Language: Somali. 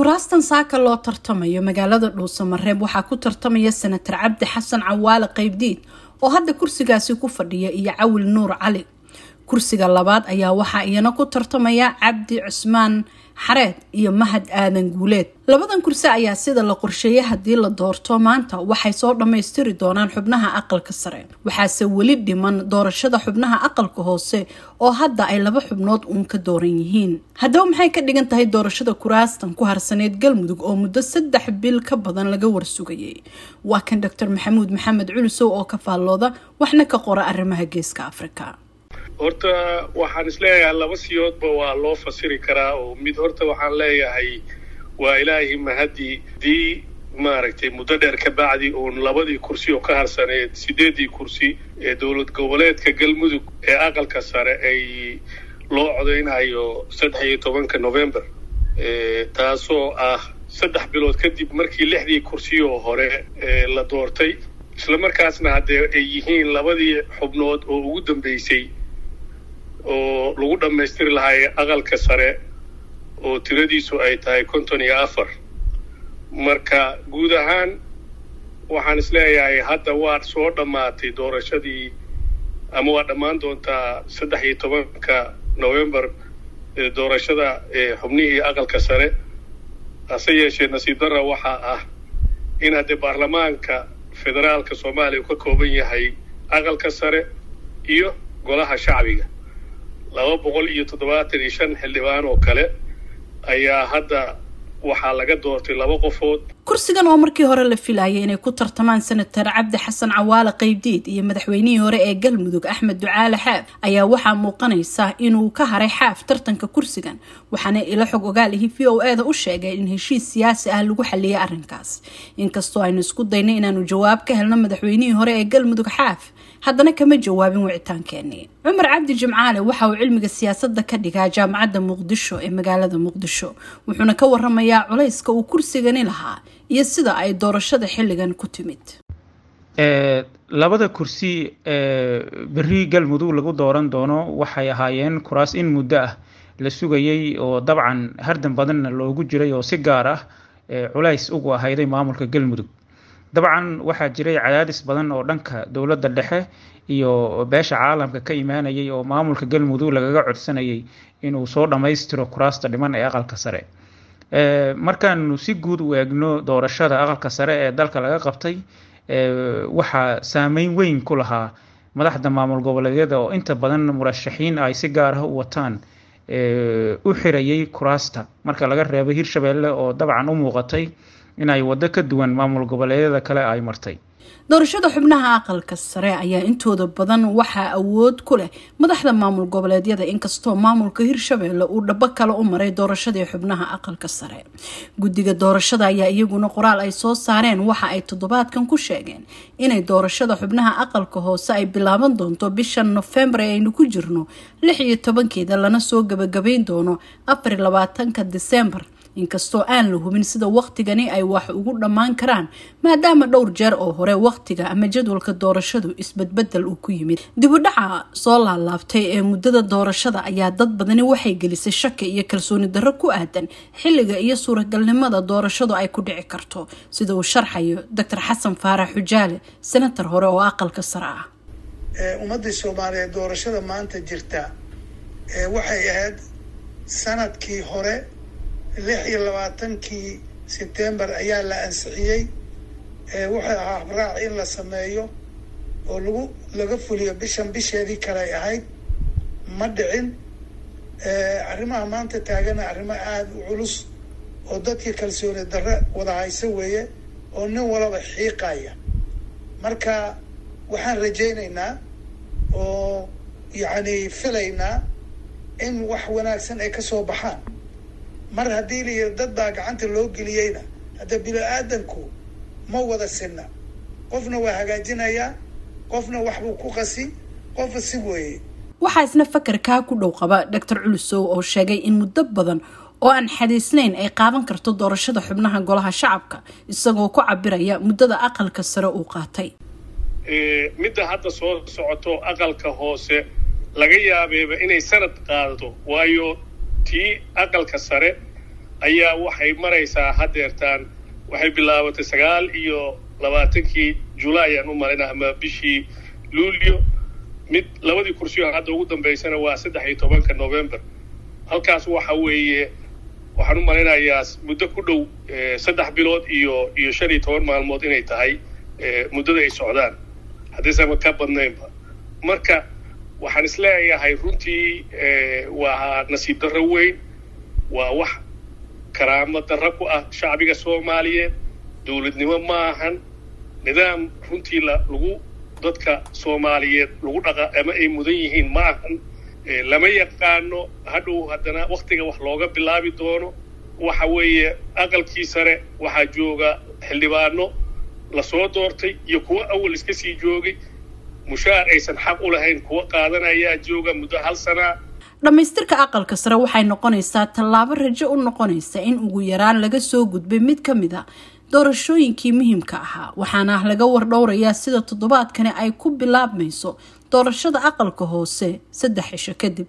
kuraastan saaka loo tartamayo magaalada dhuusamareeb waxaa ku tartamaya senatar cabdi xasan cawaale qeybdiid oo hadda kursigaasi ku fadhiya iyo cawil nuur cali kursiga labaad ayaa waxaa iyana ku tartamaya cabdi cusmaan xareed iyo mahad aadan guuleed. Labadan kursi ayaa sida la qorsheeyay haddii la doorto maanta waxay soo dhammaystiri doonaan xubnaha aqalka sare. Waxaase weli dhiman doorashada xubnaha aqalka hoose oo hadda ay laba xubnood uun ka dooran yihiin. Haddaba maxay ka dhigan tahay doorashada kuraastan ku harsaneyd galmudug oo muddo saddex bil ka badan laga warsugayay? Waa kan doctor maxamuud maxamed culusow oo ka faallooda waxna ka qora arrimaha geeska afrika horta waxaan is leeyahay laba siyoodba waa loo fasiri karaa oo mid horta waxaan leeyahay waa ilaahay mahadii dii maaragtay muddo dheer ka bacdi uun labadii kursi oo ka harsaneed sideeddii kursi ee dowlad goboleedka galmudug ee aqalka sare ay loo codeynayo saddex iyo tobanka november. Taasoo ah saddex bilood kadib markii lixdii kursi oo hore la doortay. Islamarkaasna haddee ay yihiin labadii xubnood oo ugu dambeysay oo lagu dhammaystiri lahay aqalka sare oo tiradiisu ay tahay konton iyo afar. Marka guud ahaan waxaan is leeyahay hadda waa soo dhammaatay doorashadii ama waa dhammaan doontaa saddex iyo tobanka november doorashada xubnihii aqalka sare. Hase yeeshee nasiib darra waxaa ah in haddee baarlamaanka federaalka soomaaliya uu ka kooban yahay aqalka sare iyo golaha shacbiga laba boqol iyo toddobaatan iyo shan xildhibaan oo kale ayaa hadda waxaa laga doortay laba qofood. Kursigan oo markii hore la filayay inay ku tartamaan senatar cabdi xasan cawaale qeybdiid iyo madaxweynihii hore ee galmudug axmed ducaale xaaf ayaa waxaa muuqanaysa inuu ka haray xaaf tartanka kursigan waxaana ilo xog ogaalihi v o e da u sheegay in heshiis siyaasi ah lagu xaliyay arrinkaas. Inkastoo aynu isku daynay inaanu jawaab ka helno madaxweynihii hore ee galmudug xaaf haddana kama jawaabin wicitaankeenii cumar cabdi jimcaale waxa uu cilmiga siyaasadda ka dhigaa jaamacadda muqdisho ee magaalada muqdisho wuxuuna ka waramayaa culayska uu kursigani lahaa iyo sida ay doorashada xilligan ku timid. Labada kursi ee beri galmudug lagu dooran doono waxay ahaayeen kuraas in muddo ah. La sugayay oo dabcan hardan badanna loogu jiray oo si gaar ah culays ugu ahayday maamulka galmudug dabcan waxaa jiray cadaadis badan oo dhanka dowladda dhexe iyo beesha caalamka ka imaanayay oo maamulka galmudug lagaga codsanayay inuu soo dhammaystiro kuraasta dhiman ee aqalka sare. Markaanu si guud u eegno doorashada aqalka sare ee dalka laga qabtay waxaa saameyn weyn ku lahaa madaxda maamul goboleedyada oo inta badan murashaxiin ay si gaar ah u wataan u xirayay kuraasta. Marka laga reebay hirshabeelle oo dabcan u muuqatay inay waddo ka duwan maamul goboleedyada kale ay martay. Doorashada xubnaha aqalka sare ayaa intooda badan waxaa awood ku leh madaxda maamul goboleedyada inkastoo maamulka hirshabeelle uu dhabo kale u maray doorashadii xubnaha aqalka sare. Guddiga doorashada ayaa iyaguna qoraal ay soo saareen waxa ay toddobaadkan ku sheegeen inay doorashada xubnaha aqalka hoose ay bilaaban doonto bisha nofembar ee aynu ku jirno lix iyo tobankeeda lana soo gabagabayn doono afar iyo labaatanka disembar inkastoo aan la hubin sida waqtigani ay wax ugu dhammaan karaan maadaama dhowr jeer oo hore waqtiga ama jadwalka doorashadu isbedbedel uu ku yimid. Dibudhaca soo laalaabtay ee muddada doorashada ayaa dad badani waxay gelisay shaki iyo kalsooni darro ku aadan xilliga iyo suuragalnimada doorashadu ay ku dhici karto sida uu sharxayo doctor xasan faarax xujaale senatar hore oo aqalka sare ah. Ummadii soomaaliyeed doorashada maanta jirta waxay ahayd sannadkii hore lix iyo labaatankii sebtembar ayaa la ansixiyey wuxuu ahaa habraac in la sameeyo oo lagu laga fuliyo bishan bisheedii kale ay ahayd. Ma dhicin arrimaha maanta taagana arrimo aada u culus oo dadkii kalsooni darre wada hayso weeye oo nin walaba xiiqaya. Marka waxaan rajaynaynaa oo yacni filaynaa in wax wanaagsan ay ka soo baxaan mar haddii la yiri dad baa gacanta loo geliyeyna hadda bini-aadanku ma wada sinna. Qofna waa hagaajinayaa qofna waxbuu ku qasi qofna si weeye. Waxaa isna fakarkaa ku dhow qaba doctor culusow oo sheegay in muddo badan oo aan xadiisnayn ay qaadan karto doorashada xubnaha golaha shacabka isagoo ku cabiraya muddada aqalka sare uu qaatay. Midda hadda soo socoto aqalka hoose laga yaabeeba inay sanad qaadato waayo tii aqalka sare ayaa waxay maraysaa haddeertaan waxay bilaabatay sagaal iyo labaatankii julaay aan u malina ama bishii luulyo. Mid labadii kursiyo hadda ugu dambaysana waa saddex iyo tobanka november. Halkaas waxa weeye waxaan u malaynayaa muddo ku dhow saddex bilood iyo iyo shan iyo toban maalmood inay tahay muddada ay socdaan. Haddiisama ka badnaynba marka waxaan is leeyahay runtii waa nasiib darro weyn waa wax karaamo darro ku ah shacbiga soomaaliyeed. Dowladnimo ma ahan. Nidaam runtii la lagu dadka soomaaliyeed lagu dhaqa ama ay mudan yihiin ma ahan. Lama yaqaano hadhow haddana waktiga wax looga bilaabi doono. Waxa weeye aqalkii sare waxaa jooga xildhibaano la soo doortay iyo kuwo awal iska sii joogay mushaar aysan xaq u lahayn kuwa qaadanayaa jooga muddo hal sanaa dhammaystirka aqalka sare waxay noqonaysaa tallaabo rajo u noqonaysa in ugu yaraan laga soo gudbay mid ka mid a doorashooyinkii muhiimka ahaa waxaana laga wardhowrayaa sida toddobaadkani ay ku bilaabmayso doorashada aqalka hoose saddex cisho kadib